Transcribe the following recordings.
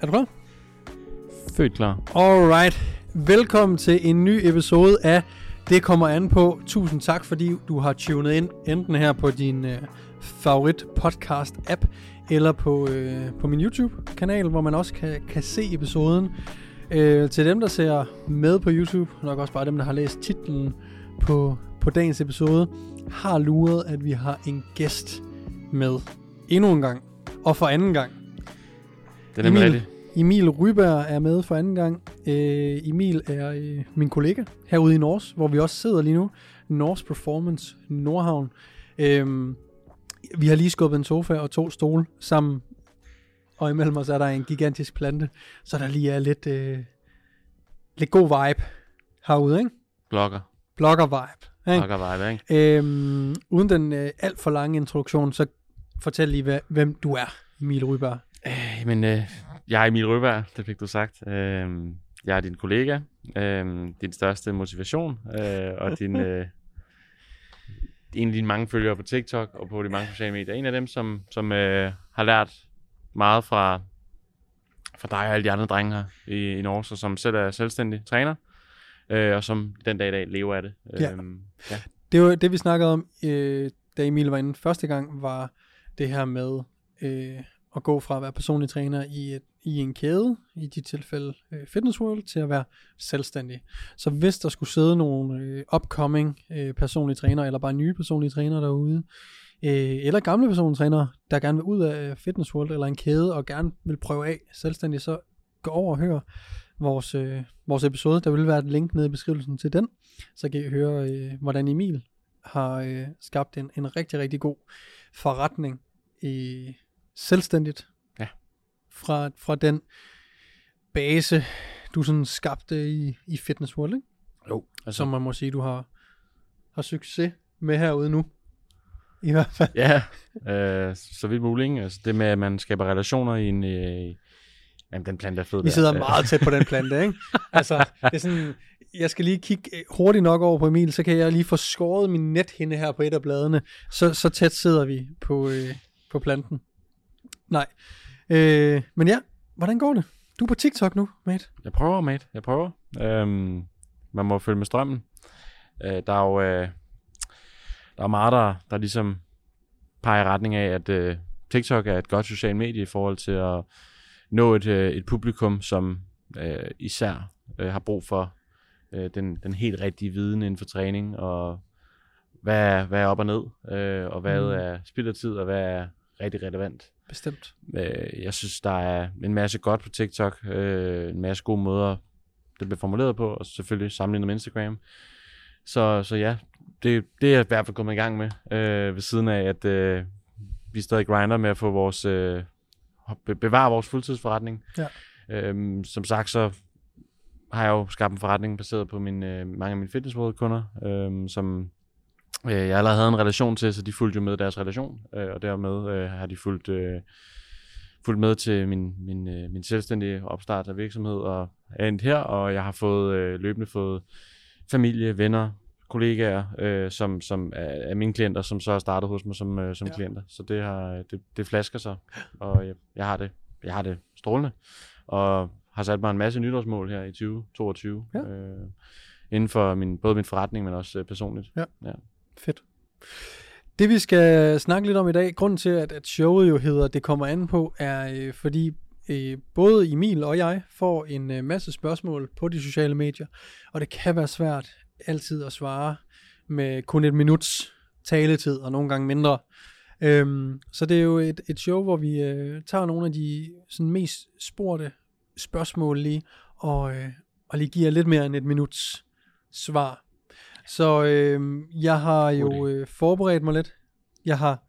Er du klar? Født klar. Alright. Velkommen til en ny episode af Det kommer an på. Tusind tak, fordi du har tunet ind, enten her på din øh, favorit podcast app, eller på, øh, på min YouTube-kanal, hvor man også kan, kan se episoden. Øh, til dem, der ser med på YouTube, nok også bare dem, der har læst titlen på, på dagens episode, har luret, at vi har en gæst med endnu en gang, og for anden gang. Det er nemlig rigtigt. Emil Ryberg er med for anden gang. Øh, Emil er øh, min kollega herude i Nors, hvor vi også sidder lige nu. Nors Performance Nordhavn. Øh, vi har lige skubbet en sofa og to stole sammen, og imellem os er der en gigantisk plante, så der lige er lidt, øh, lidt god vibe herude, ikke? Blogger. Blogger vibe. Ikke? Blogger vibe, ikke? Øhm, uden den øh, alt for lange introduktion, så fortæl lige, hvad, hvem du er, Emil Ryberg. Øh, men øh, jeg er Emil Røberg, det fik du sagt. Øh, jeg er din kollega, øh, din største motivation, øh, og din, øh, en af dine mange følgere på TikTok og på de mange sociale medier. En af dem, som, som øh, har lært meget fra, fra dig og alle de andre drenge her i, i Norge, og som selv er selvstændig træner, øh, og som den dag i dag lever af det. Ja. Øh, ja. Det var det, vi snakkede om, øh, da Emil var inde første gang, var det her med øh, at gå fra at være personlig træner i, et, i en kæde, i de tilfælde øh, Fitness World, til at være selvstændig. Så hvis der skulle sidde nogle øh, upcoming øh, personlige trænere, eller bare nye personlige trænere derude, øh, eller gamle personlige trænere, der gerne vil ud af øh, Fitness World eller en kæde, og gerne vil prøve af selvstændig, så gå over og hør vores, øh, vores episode. Der vil være et link nede i beskrivelsen til den, så kan I høre, øh, hvordan Emil har øh, skabt en, en rigtig, rigtig god forretning i selvstændigt. Fra, fra den base, du sådan skabte i, i Fitness World, ikke? Jo. Altså, som man må sige, du har, har succes med herude nu. I hvert fald. Ja, øh, så vidt muligt. Ikke? Altså, det med, at man skaber relationer i en... Øh, jamen, den plante er fed. Vi der. sidder Øh, meget tæt på den plante, ikke? Altså, det er sådan, jeg skal lige kigge øh, hurtigt nok over på Emil, så kan jeg lige få skåret min nethinde her på et af bladene. Så, så tæt sidder vi på, øh, på planten. Nej. Øh, men ja, hvordan går det? Du er på TikTok nu, mate. Jeg prøver, mate. Jeg prøver. Øhm, man må følge med strømmen. Øh, der er jo øh, der er meget, der, der ligesom peger i retning af, at øh, TikTok er et godt socialt medie i forhold til at nå et, øh, et publikum, som øh, især øh, har brug for øh, den, den helt rigtige viden inden for træning, og hvad er, hvad er op og ned, øh, og hvad Mm. er spild af tid, og hvad er rigtig relevant. Bestemt. Øh, jeg synes, der er en masse godt på TikTok, øh, en masse gode måder, det bliver formuleret på, og selvfølgelig sammenlignet med Instagram. Så, så ja, det, det er jeg i hvert fald kommet i gang med, øh, ved siden af, at øh, vi stadig grinder med at få vores, øh, be- bevare vores fuldtidsforretning. Ja. Øhm, som sagt, så har jeg jo skabt en forretning baseret på min, øh, mange af mine fitnessråd-kunder, øh, som øh, jeg allerede havde en relation til, så de fulgte jo med deres relation, øh, og dermed øh, har de fulgt, øh, fulgt med til min, min, øh, min selvstændige opstart af virksomhed, og er endt her, og jeg har fået øh, løbende fået familie, venner, kollegaer, øh, som, som er, er mine klienter, som så har startet hos mig som, øh, som Ja. ja. klienter. Så det, har, det, det flasker sig, og jeg, jeg, har det, jeg har det strålende, og har sat mig en masse nytårsmål her i 2022, Ja. øh, inden for min, både min forretning, men også øh, personligt. Fedt. Det vi skal snakke lidt om i dag, grunden til, at, at showet jo hedder Det kommer an på, er øh, fordi øh, både Emil og jeg får en øh, masse spørgsmål på de sociale medier, og det kan være svært altid at svare med kun et minuts taletid, og nogle gange mindre. Øhm, så det er jo et, et show, hvor vi øh, tager nogle af de sådan, mest spurgte spørgsmål lige, og, øh, og lige giver lidt mere end et minuts svar. Så øh, jeg har jo øh, forberedt mig lidt. Jeg har,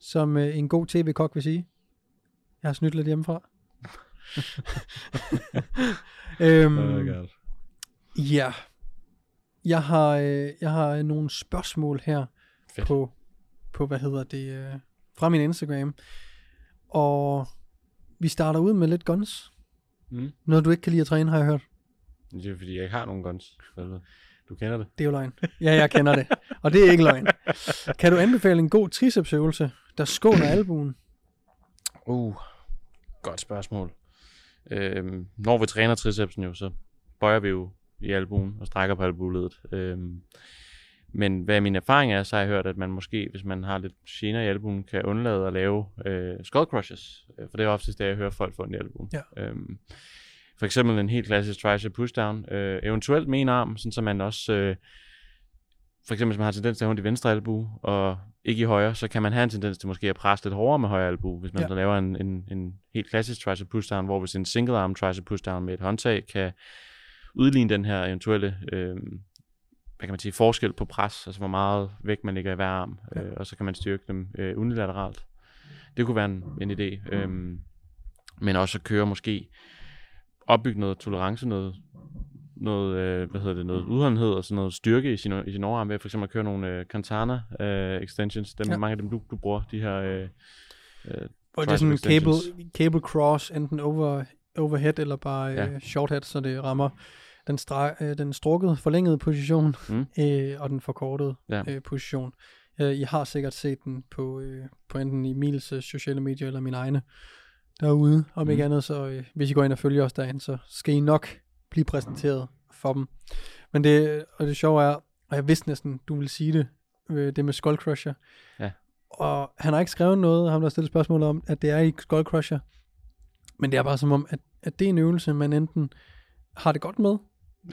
som øh, en god tv-kok vil sige, jeg har snydt lidt hjemmefra. øhm, God. ja, jeg har, øh, jeg har nogle spørgsmål her Fedt. på, på, hvad hedder det, øh, fra min Instagram. Og vi starter ud med lidt guns. Mm. Noget du ikke kan lide at træne, har jeg hørt. Det er fordi, jeg ikke har nogen guns. Du kender det. Det er jo løgn. Ja, jeg kender det. Og det er ikke løgn. Kan du anbefale en god tricepsøvelse, der skåner albuen? Uh, godt spørgsmål. øh, når vi træner tricepsen jo, så bøjer vi jo i albuen og strækker på albueledet. Øh, men hvad min erfaring er, så har jeg hørt, at man måske, hvis man har lidt gener i albuen, kan undlade at lave øh, skull crushes. Øh, for det er oftest det, jeg hører folk få i albuen. Ja. Øhm, for eksempel en helt klassisk tricep pushdown. Øh, eventuelt med en arm, sådan så man også... Øh, for eksempel hvis man har tendens til at have i venstre albu, og ikke i højre, så kan man have en tendens til måske at presse lidt hårdere med højre albu, hvis man Ja. ja. laver en, en, en helt klassisk tricep pushdown, hvor hvis en single arm tricep pushdown med et håndtag kan udligne den her eventuelle øh, hvad kan man sige, forskel på pres, altså hvor meget vægt man ligger i hver arm, Ja. øh, og så kan man styrke dem øh, unilateralt. Det kunne være en, en idé. Øhm, men også at køre måske opbygge noget tolerance, noget, noget, øh, hvad hedder det, noget udholdenhed og sådan noget styrke i sin, i sin overarm ved for eksempel at køre nogle øh, Cantana øh, extensions, dem, Ja. mange af dem du, du bruger, de her øh, øh, Og det er sådan en cable, cable cross, enten over, overhead eller bare ja. Uh, short head, så det rammer den, stra- uh, den strukkede, forlængede position Mm. uh, og den forkortede Ja. uh, position. Uh, I har sikkert set den på, uh, på enten Emils uh, sociale medier eller mine egne derude. Om mm. ikke andet, så uh, hvis I går ind og følger os derinde, så skal I nok blive præsenteret for dem. Men det, og det sjove er, og jeg vidste næsten, du ville sige det, øh, det med Skull Crusher. Ja. Og han har ikke skrevet noget, ham der har stillet spørgsmål om, at det er i Skull Crusher. Men det er bare som om, at, at det er en øvelse, man enten har det godt med,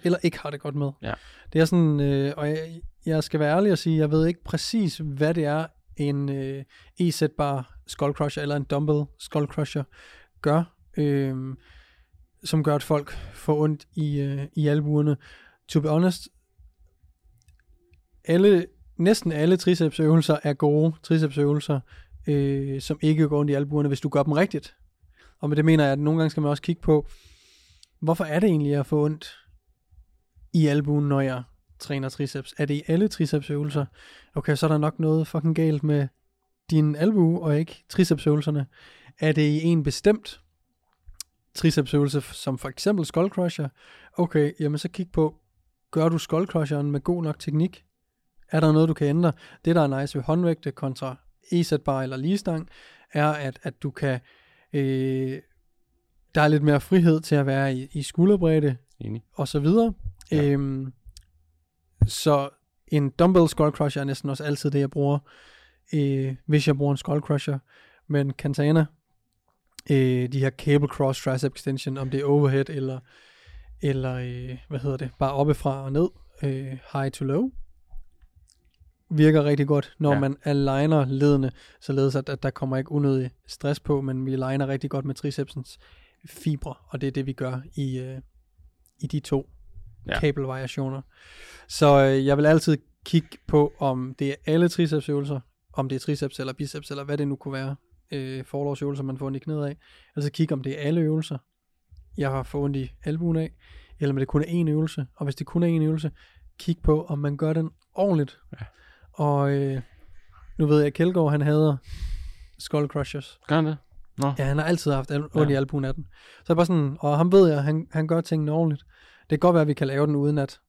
eller ikke har det godt med. Ja. Det er sådan, øh, og jeg, jeg skal være ærlig og sige, jeg ved ikke præcis, hvad det er, en øh, e-sætbar skull crusher, eller en dumbbell skull crusher gør, øh, som gør, at folk får ondt i, øh, i albuerne. To be honest, alle, næsten alle tricepsøvelser er gode tricepsøvelser, øh, som ikke går ondt i albuerne, hvis du gør dem rigtigt. Og med det mener jeg, at nogle gange skal man også kigge på, hvorfor er det egentlig at få ondt i albuen, når jeg træner triceps? Er det i alle tricepsøvelser? Okay, så er der nok noget fucking galt med din albue, og ikke tricepsøvelserne. Er det i en bestemt tricepsøvelse, som for eksempel skull crusher? Okay, jamen så kig på, gør du skull crusheren med god nok teknik? Er der noget, du kan ændre? Det, der er nice ved håndvægte kontra e-sætbar eller ligestang, er, at, at du kan... Øh, der er lidt mere frihed til at være i, i skulderbredde, enig. og så videre. Ja. Ja. Øhm, så en dumbbell skull crusher er næsten også altid det, jeg bruger, øh, hvis jeg bruger en skull crusher. Men Cantana, øh, de her cable cross tricep extension, om det er overhead eller, eller øh, hvad hedder det, bare oppefra og ned, øh, high to low, virker rigtig godt, når ja. Man aligner ledene, således at, at der kommer ikke unødig stress på, men vi aligner rigtig godt med tricepsens fibre, og det er det, vi gør i, øh, i de to. Ja. kabelvariationer. Så øh, jeg vil altid kigge på, om det er alle tricepsøvelser, om det er triceps eller biceps, eller hvad det nu kunne være, øh, forlovsøvelser, man får ondt i knæet af. Altså kigge, om det er alle øvelser, jeg har fået ondt i albuen af, eller om det kun er én øvelse. Og hvis det kun er én øvelse, kig på, om man gør den ordentligt. Ja. Og øh, nu ved jeg, at Kjeldgaard, han hader skull crushers. Gør han det? Nå. Ja, han har altid haft al- ondt Ja. i albuen af den. Så er bare sådan, og ham ved jeg, han, han gør tingene ordentligt. Det kan godt være, at vi kan lave den, uden at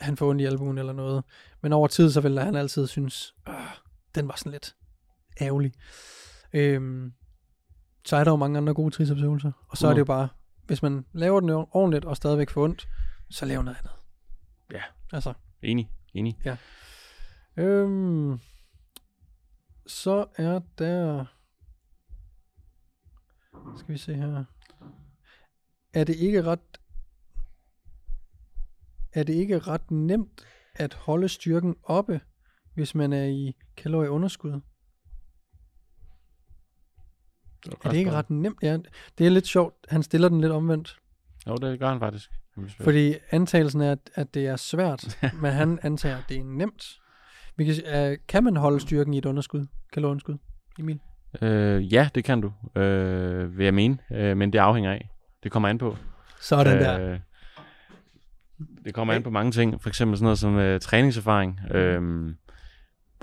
han får ondt i albuen eller noget. Men over tid, så vil han altid synes, øh, den var sådan lidt ærgerlig. Øhm, så er der jo mange andre gode tricepsøvelser. Og så er det jo bare, hvis man laver den ordentligt og stadigvæk får ondt, så lav noget andet. Ja. Altså, Enig. Enig. Øhm, så er der... Skal vi se her. Er det ikke ret... Er det ikke ret nemt at holde styrken oppe, hvis man er i kalorieunderskud? Er det ikke ret nemt? Ja, det er lidt sjovt. Han stiller den lidt omvendt. Jo, det gør han faktisk. Fordi antagelsen er, at, at det er svært, men han antager, at det er nemt. Vi kan, uh, kan man holde styrken i et underskud? Kalorieunderskud? Emil? Øh, ja, det kan du, øh, vil jeg mene. Øh, men det afhænger af. Det kommer an på. Sådan øh, der. Det kommer an på mange ting. For eksempel sådan noget som øh, træningserfaring, øh,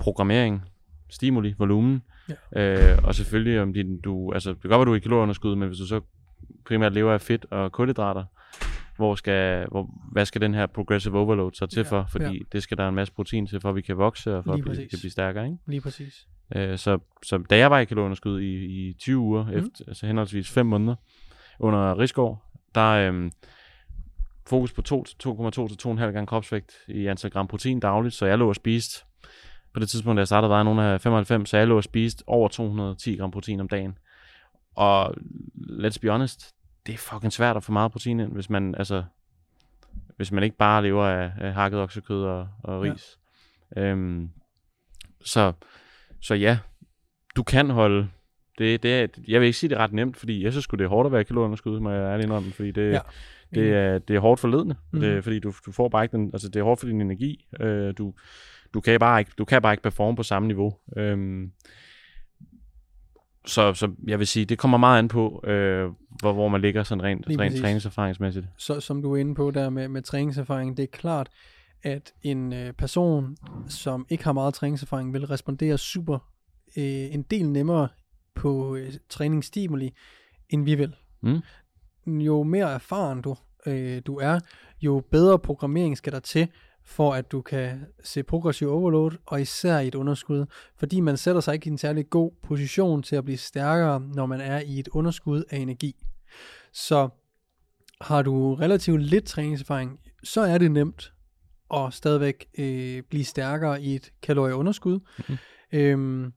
programmering, stimuli, volumen. Ja. Øh, og selvfølgelig om din, du, altså det kan godt være, du er i kalorieunderskud, men hvis du så primært lever af fedt og kulhydrater, hvor skal, hvor, hvad skal den her progressive overload så til Ja, for? Fordi ja. det skal der en masse protein til, for at vi kan vokse og for Lige at blive, præcis. kan blive stærkere. Ikke? Lige præcis. Øh, så, så da jeg var i kalorieunderskud i, i 20 uger, mm. efter, altså henholdsvis 5 måneder, under Rigsgaard, der er øh, fokus på 2 2,2 til 2,5 gange kropsvægt i antal gram protein dagligt, så jeg lå og spiste, på det tidspunkt, da jeg startede, var jeg nogen af 95, så jeg lå og spiste over 210 gram protein om dagen. Og let's be honest, det er fucking svært at få meget protein ind, hvis man, altså, hvis man ikke bare lever af, af hakket oksekød og, og ris. Ja. Øhm, så, så ja, du kan holde det, det er, jeg vil ikke sige, det er ret nemt, fordi jeg synes det er hårdt at være kalorieunderskud, må jeg ærlig indrømme, fordi det, ja. det, er, det er hårdt forledende, mm. det, fordi du, du får bare ikke den, altså det er hårdt for din energi, øh, du, du, kan bare ikke, du kan bare ikke performe på samme niveau. Øhm, så, så jeg vil sige, det kommer meget an på, øh, hvor, hvor man ligger sådan rent, rent træningserfaringsmæssigt. Så som du er inde på der med, med træningserfaring, det er klart, at en øh, person, som ikke har meget træningserfaring, vil respondere super øh, en del nemmere på øh, træningsstimuli, end vi vil. Mm. Jo mere erfaren du, øh, du er, jo bedre programmering skal der til, for at du kan se progressiv overload, og især i et underskud, fordi man sætter sig ikke i en særlig god position til at blive stærkere, når man er i et underskud af energi. Så har du relativt lidt træningserfaring, så er det nemt at stadigvæk øh, blive stærkere i et kalorieunderskud. Mm-hmm. Øhm,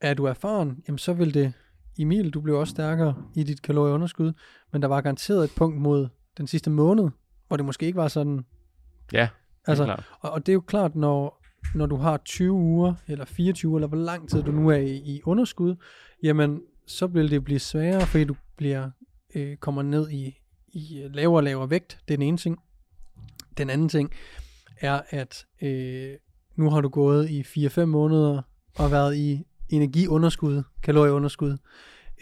er du erfaren, jamen så vil det, Emil, du bliver også stærkere i dit kalorieunderskud, men der var garanteret et punkt mod den sidste måned, hvor det måske ikke var sådan. Ja, altså, klart. Og, og det er jo klart, når, når du har 20 uger, eller 24, eller hvor lang tid du nu er i, i underskud, jamen så vil det blive sværere, fordi du bliver øh, kommer ned i, i lavere og lavere vægt. Det er den ene ting. Den anden ting er, at øh, nu har du gået i 4-5 måneder og været i energiunderskud, kalorieunderskud.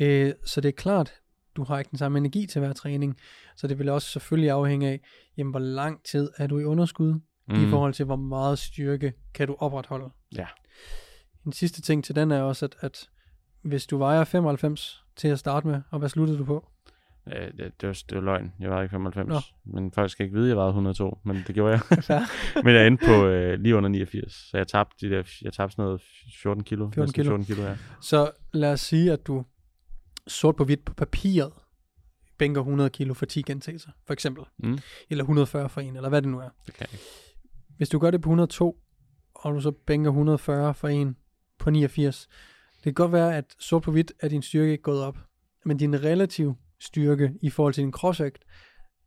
Øh, så det er klart, du har ikke den samme energi til hver træning, så det vil også selvfølgelig afhænge af, jamen, hvor lang tid er du i underskud, mm. i forhold til hvor meget styrke kan du opretholde. Ja. En sidste ting til den er også, at, at hvis du vejer 95 til at starte med, og hvad sluttede du på? Øh, det, det, var, det var løgn. Jeg var ikke 95. Nå. Men folk skal ikke vide, at jeg var 102. Men det gjorde jeg. men jeg endte på øh, lige under 89. Så jeg tabte, de der, jeg tabte sådan noget 14 kilo. 14 kilo. 14 kilo ja. Så lad os sige, at du sort på hvidt på papiret bænker 100 kilo for 10 gentagelser, for eksempel. Mm. Eller 140 for en, eller hvad det nu er. Det kan jeg Hvis du gør det på 102, og du så bænker 140 for en på 89, det kan godt være, at sort på hvidt er din styrke ikke gået op. Men din relativ styrke i forhold til din kropsvægt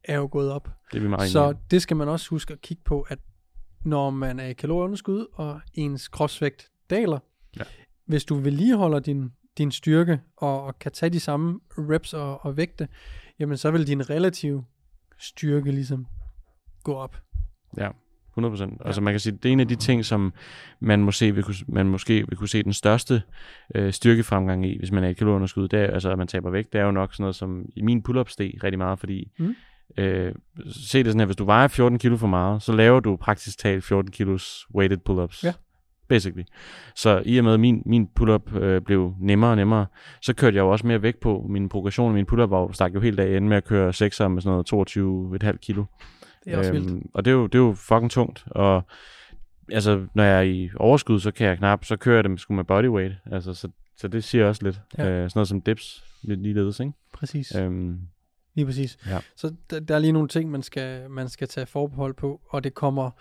er jo gået op. Det er vi meget Så det skal man også huske at kigge på, at når man er i kalorieunderskud, og ens kropsvægt daler, ja. hvis du vedligeholder din, din styrke, og, og kan tage de samme reps og, og vægte, jamen så vil din relative styrke ligesom gå op. Ja. 100%. Ja. Altså man kan sige, det er en af de ting, som man, må se, vil kunne, man måske vil kunne se den største øh, styrkefremgang i, hvis man er et kalorieunderskud, det er, altså at man taber vægt, det er jo nok sådan noget som, i min pull-up steg rigtig meget, fordi mm. øh, se det sådan her, hvis du vejer 14 kilo for meget, så laver du praktisk talt 14 kilos weighted pull-ups. Ja basically. Så i og med, at min, min pull-up øh, blev nemmere og nemmere, så kørte jeg jo også mere vægt på min progression. Min pull-up var stak jo helt af ende med at køre 6'er med sådan noget 22,5 kilo. Det er også øhm, vildt. Og det er, jo, det er jo fucking tungt. Og altså, når jeg er i overskud, så kan jeg knap, så kører jeg dem sgu med bodyweight. Altså, så, så det siger også lidt. Ja. Øh, sådan noget som dips, lidt ligeledes, ikke? Præcis. Øhm, lige præcis. Ja. Så der, der er lige nogle ting, man skal, man skal tage forbehold på, og det kommer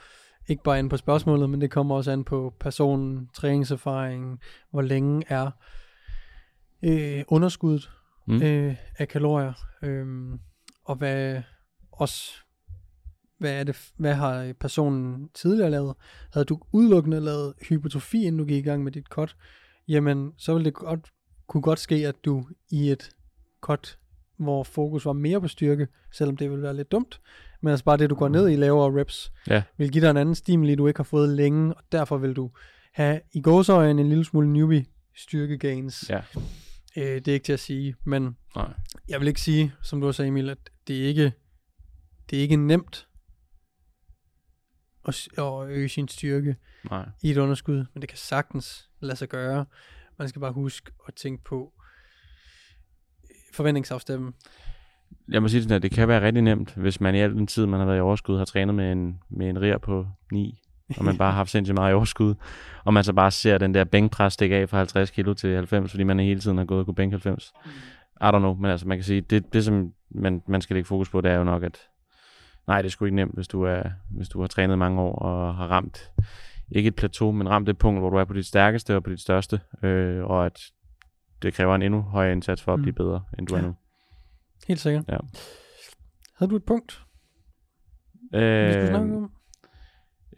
ikke bare an på spørgsmålet, men det kommer også an på personen, træningserfaring, hvor længe er øh, underskuddet mm. øh, af kalorier, øh, og hvad også hvad, er det, hvad har personen tidligere lavet? Havde du udelukkende lavet hypotrofi, inden du gik i gang med dit cut, jamen så ville det godt, kunne godt ske, at du i et cut, hvor fokus var mere på styrke, selvom det ville være lidt dumt, men altså bare det, du går ned i lavere reps, ja. vil give dig en anden stimuli, du ikke har fået længe, og derfor vil du have i gåsøjne en lille smule newbie styrke gains. Ja. Øh, det er ikke til at sige, men Nej. jeg vil ikke sige, som du sagde Emil, at det er ikke, det er ikke nemt at, at øge sin styrke Nej. i et underskud, men det kan sagtens lade sig gøre. Man skal bare huske at tænke på forventningsafstemmen. Jeg må sige sådan, at det kan være rigtig nemt, hvis man i al den tid, man har været i overskud, har trænet med en, med en rier på 9, og man bare har haft sindssygt meget i overskud, og man så bare ser den der bænkpres stikke af fra 50 kilo til 90, fordi man hele tiden har gået og kunne bænke 90. Mm. I don't know, men altså man kan sige, det, det som man, man skal lægge fokus på, det er jo nok, at nej, det er sgu ikke nemt, hvis du, er, hvis du har trænet mange år og har ramt, ikke et plateau, men ramt det punkt, hvor du er på dit stærkeste og på dit største, øh, og at det kræver en endnu højere indsats for at Mm. blive bedre, end du er Ja. nu. Helt sikkert. Ja. Havde du et punkt, vi Øh, skulle snakke om?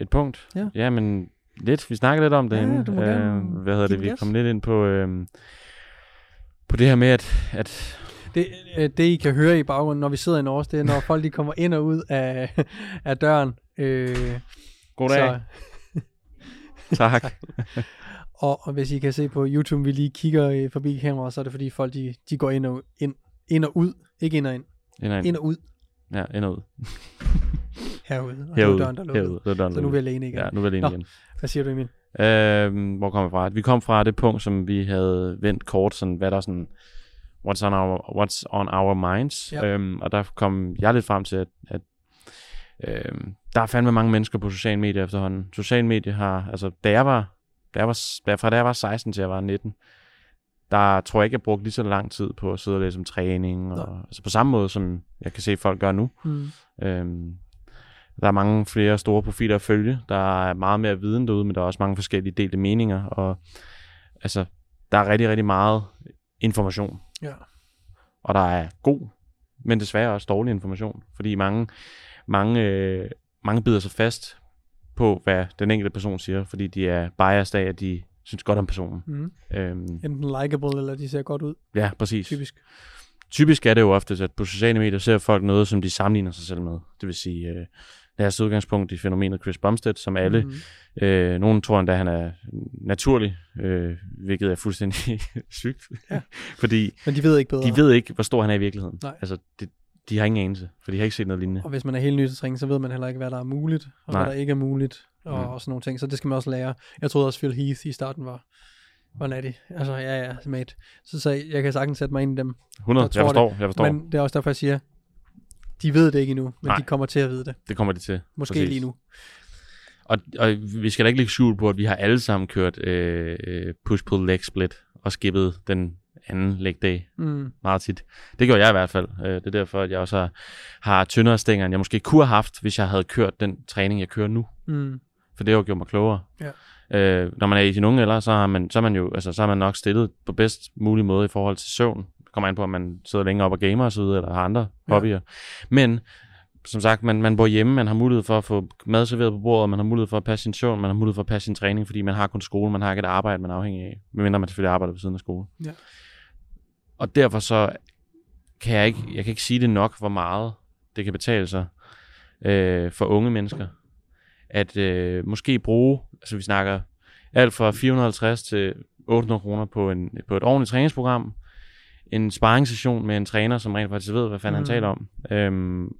Et punkt? Ja. ja, men lidt. Vi snakkede lidt om det Ja, inden. du må gerne hvad hedder det? Vi kom lidt ind på, øh, på det her med, at, at Det, øh, det I kan høre i baggrunden, når vi sidder i Norge, det er, når folk de kommer ind og ud af, af døren. Øh, Goddag. Så, tak. og, og hvis I kan se på YouTube, vi lige kigger øh, forbi kameraet, så er det fordi folk de, de går ind og, ind, ind og ud. Ikke ind og ind. Ind og ind. Ind og ud. Ja, ind og ud. Herude. Og Herude. er døren, der er lukket. Herude. Så er døren Så nu er vi alene igen. Ja, nu er vi alene Nå. igen. Hvad siger du, Emil? Øh, hvor kom vi fra? Vi kom fra det punkt, som vi havde vendt kort, sådan, hvad der er sådan, what's on our, what's on our minds. Ja. Øhm, og der kom jeg lidt frem til, at, at øhm, der er fandme mange mennesker på sociale medier efterhånden. Sociale medier har, altså da jeg var, da jeg var, da- fra da jeg var 16 til jeg var 19, der tror jeg ikke, jeg brugte lige så lang tid på at sidde og læse om træning. Og, Nå. altså på samme måde, som jeg kan se, folk gør nu. Mm. Øhm, der er mange flere store profiler at følge. Der er meget mere viden derude, men der er også mange forskellige delte meninger. Og altså, der er rigtig, rigtig meget information. Ja. Og der er god, men desværre også dårlig information. Fordi mange, mange, øh, mange bider sig fast på, hvad den enkelte person siger, fordi de er biased af, at de synes godt om personen. Mm. Øhm, Enten likable, eller de ser godt ud, ja, præcis. typisk. Typisk er det jo ofte, at på sociale medier ser folk noget, som de sammenligner sig selv med. Det vil sige, øh, deres udgangspunkt i fænomenet Chris Bumstead, som alle, Mm. mm. øh, nogen tror endda, han er naturlig, øh, hvilket er fuldstændig sygt. Ja. Fordi Men de ved ikke bedre. de ved ikke, hvor stor han er i virkeligheden. Nej. Altså, de, de har ingen anelse, for de har ikke set noget lignende. Og hvis man er helt ny til træning, så ved man heller ikke, hvad der er muligt, og Nej. hvad der ikke er muligt, og, Mm. og sådan nogle ting. Så det skal man også lære. Jeg troede også, Phil Heath i starten var, var natty. Altså, ja, ja, mate. Så, så jeg kan sagtens sætte mig ind i dem. 100, jeg forstår, jeg forstår. Men det er også derfor, jeg siger, de ved det ikke endnu, men Nej. de kommer til at vide det. det kommer de til. Måske Præcis. lige nu. Og, og vi skal da ikke lægge skjul på, at vi har alle sammen kørt øh, øh, push-pull-leg split og skippet den anden leg day Mm. meget tit. Det gjorde jeg i hvert fald. Øh, Det er derfor, at jeg også har, har tyndere stænger, end jeg måske kunne have haft, hvis jeg havde kørt den træning, jeg kører nu. Mm. For det har jo gjort mig klogere. Ja. Øh, når man er i sin unge alder, så har man, så er man jo altså, så er man nok stillet på bedst mulig måde i forhold til søvn. Kommer an på, om man sidder længere op og gamer videre, eller har andre Ja. ja. hobbyer. Men som sagt, man, man bor hjemme, man har mulighed for at få mad serveret på bordet, man har mulighed for at passe sin søvn, man har mulighed for at passe sin træning, fordi man har kun skole, man har ikke et arbejde, man er afhængig af, medmindre man selvfølgelig arbejder ved siden af skole. Ja. Og derfor så kan jeg ikke, jeg kan ikke sige det nok, hvor meget det kan betale sig øh, for unge mennesker, at øh, måske bruge, altså vi snakker alt fra 450 til 800 kroner på, en, på et ordentligt træningsprogram, en sparringssession med en træner, som rent faktisk ved, hvad fanden mm. Han taler om, øhm,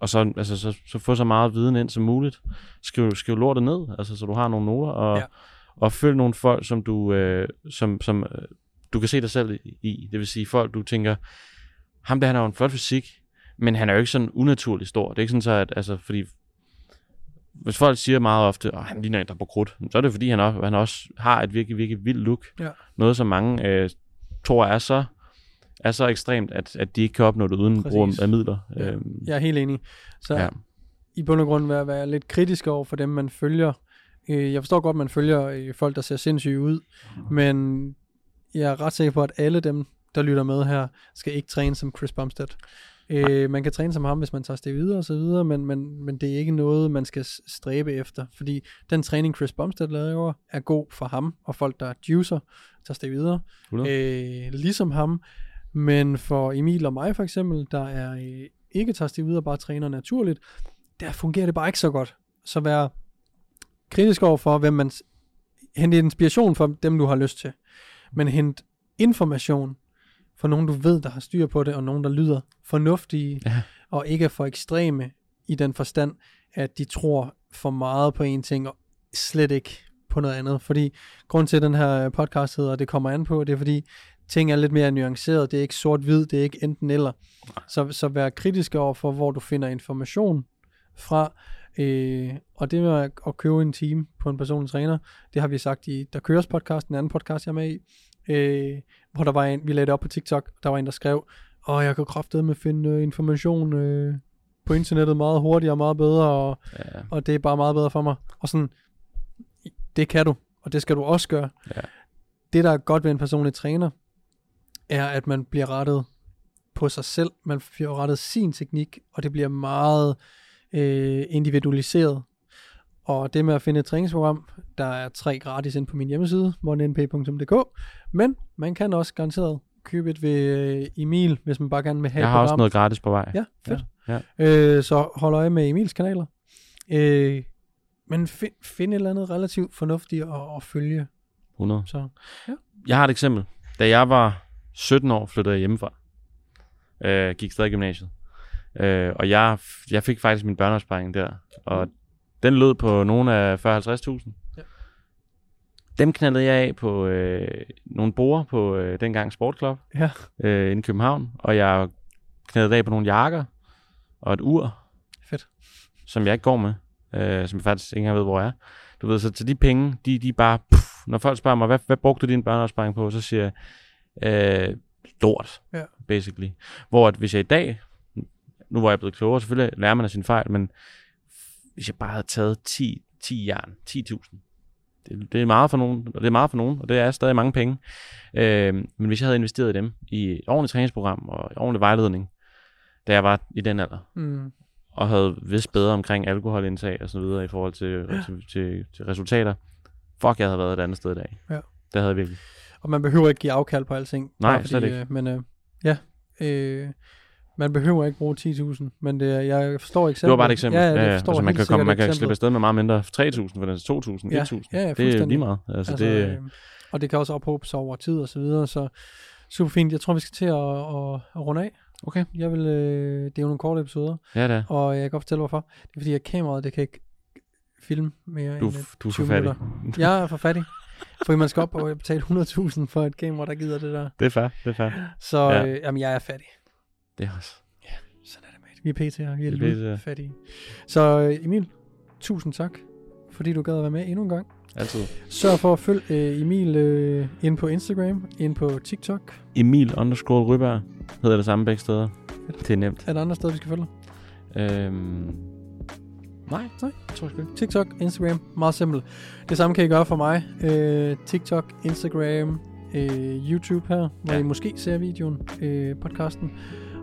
og så, altså, så, så få så meget viden ind som muligt. Skriv, skriv lortet ned, altså, så du har nogle noter, og, Ja. og følg nogle folk, som du, øh, som, som, øh, du kan se dig selv i. Det vil sige folk, du tænker, ham der, han har jo en flot fysik, men han er jo ikke sådan unaturligt stor. Det er ikke sådan så, at, altså, fordi hvis folk siger meget ofte, at han ligner en, der er på krudt, så er det fordi, han også, han også har et virkelig, virkelig vildt look. Ja. Noget, som mange øh, tror er så, er så ekstremt, at, at de ikke kan opnå det uden Præcis. brug af midler. Ja. Øhm, Jeg er helt enig. Så ja. i bund og grund være, være lidt kritisk over for dem, man følger. Øh, Jeg forstår godt, man følger øh, folk, der ser sindssyge ud, men jeg er ret sikker på, at alle dem, der lytter med her, skal ikke træne som Chris Bumstead. Øh, man kan træne som ham, hvis man tager det videre og så videre, men, men, men det er ikke noget, man skal stræbe efter, fordi den træning, Chris Bumstead laver, er god for ham og folk, der juicer, tager det videre. 100. Øh, ligesom ham, men for Emil og mig for eksempel, der er øh, ikke tager ud og bare træner naturligt, der fungerer det bare ikke så godt. Så vær kritisk over for, hvem man... s- Hent inspiration fra dem, du har lyst til. Men hent information fra nogen, du ved, der har styr på det, og nogen, der lyder fornuftige, Ja. og ikke er for ekstreme i den forstand, at de tror for meget på en ting, og slet ikke på noget andet. Fordi grund til, at den her podcast hedder, det kommer an på, det er fordi, ting er lidt mere nuanceret. Det er ikke sort-hvid, det er ikke enten eller. Så, så vær kritisk over for, hvor du finder information fra. Øh, og det med at, købe en team på en personlig træner, det har vi sagt i Der Køres podcast, en anden podcast, jeg er med i. øh, hvor der var en, vi lagde det op på TikTok, der var en, der skrev, og jeg kan kraftedeme med finde øh, information øh, på internettet meget hurtigere og meget bedre, og, Ja. og det er bare meget bedre for mig. Og sådan, det kan du, og det skal du også gøre. Ja. Det, der er godt ved en personlig træner, er, at man bliver rettet på sig selv. Man bliver rettet sin teknik, og det bliver meget øh, individualiseret. Og det med at finde et træningsprogram, der er tre gratis ind på min hjemmeside, mornenp.dk, men man kan også garanteret købe et ved øh, Emil, hvis man bare gerne vil have Jeg har også noget gratis på vej. Ja, fedt. Ja, Øh, så hold øje med Emils kanaler. Øh, men find, find et eller andet relativt fornuftigt at, at følge. 100. Så Jeg har et eksempel. Da jeg var 17 år, flyttede jeg hjemmefra. Øh, gik stadig i gymnasiet. Øh, og jeg, jeg fik faktisk min børneopsparing der. Og den lød på nogle af 40-50.000. Ja. Dem knaldede jeg af på øh, nogle borer på øh, dengang Sportklub ja, øh, inde i København. Og jeg knaldede af på nogle jakker og et ur, fedt. som jeg ikke går med. Øh, som jeg faktisk ikke engang ved, hvor jeg er. Du ved, så, så de penge, de, de bare... Puff, når folk spørger mig, hvad, hvad brugte du din børneopsparing på? Så siger jeg, øh, lort, Ja. basically. Hvor at hvis jeg i dag, nu hvor jeg blevet klogere, selvfølgelig lærer man af sin fejl, men hvis jeg bare havde taget 10, 10 jern, 10.000, det, det er meget for nogen, og det er meget for nogen, og det er stadig mange penge. Øh, men hvis jeg havde investeret i dem, i et ordentligt træningsprogram og ordentlig vejledning, da jeg var i den alder, Mm, og havde vidst bedre omkring alkoholindtag og så videre i forhold til, ja. til, til, til resultater. Fuck, jeg havde været et andet sted i dag. Ja. Det havde jeg virkelig. Og man behøver ikke give afkald på alting. Nej, bare slet ikke. Øh, men øh, ja, øh, man behøver ikke bruge 10.000, men det, er- jeg forstår eksemplet. Det var bare et eksempel. Ja, ja, ja, altså, man kan, komme, man kan slippe afsted med meget mindre. 3.000 for den 2.000, Ja, 1.000. ja, ja, det er lige meget. Altså, Altså, det, øh, og det kan også ophobe sig over tid og så videre, så super fint. Jeg tror, vi skal til at, at, at runde af. okay. Jeg vil, øh, det er jo nogle korte episoder, Ja, det er. og jeg kan godt fortælle, hvorfor. Det er fordi, at kameraet, det kan ikke filme mere Du, end du er for 20 fattig. minutter. Jeg er for fattig. Fordi man skal op og betale 100.000 for et kamera, der gider det der. Det er fair, det er fair. Så Ja. ja. øh, jamen, jeg er fattig. Det er også. Sådan er det, mate. Vi er PT'er. Vi er Vi er PT'er. fattige. Så øh, Emil, tusind tak, fordi du gad at være med endnu en gang. Altid. Sørg for at følge øh, Emil øh, ind på Instagram, ind på TikTok. Emil underscore Ryberg hedder det samme begge steder. Fedt. Det er nemt. Er der andre steder, vi skal følge? Øhm, nej, Nej. jeg tror ikke. TikTok, Instagram, meget simpelt. Det samme kan I gøre for mig. Øh, TikTok, Instagram, øh, YouTube her, hvor Ja. I måske ser videoen, øh, podcasten.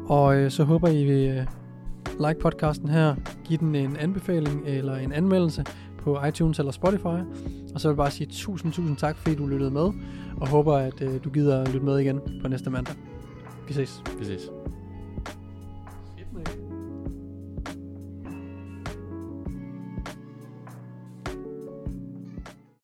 Og øh, så håber I vil øh, like podcasten her, give den en anbefaling eller en anmeldelse på iTunes eller Spotify. Og så vil jeg bare sige tusind, tusind tak, fordi du lyttede med, og håber, at øh, du gider lytte med igen på næste mandag. Vi ses. Vi ses.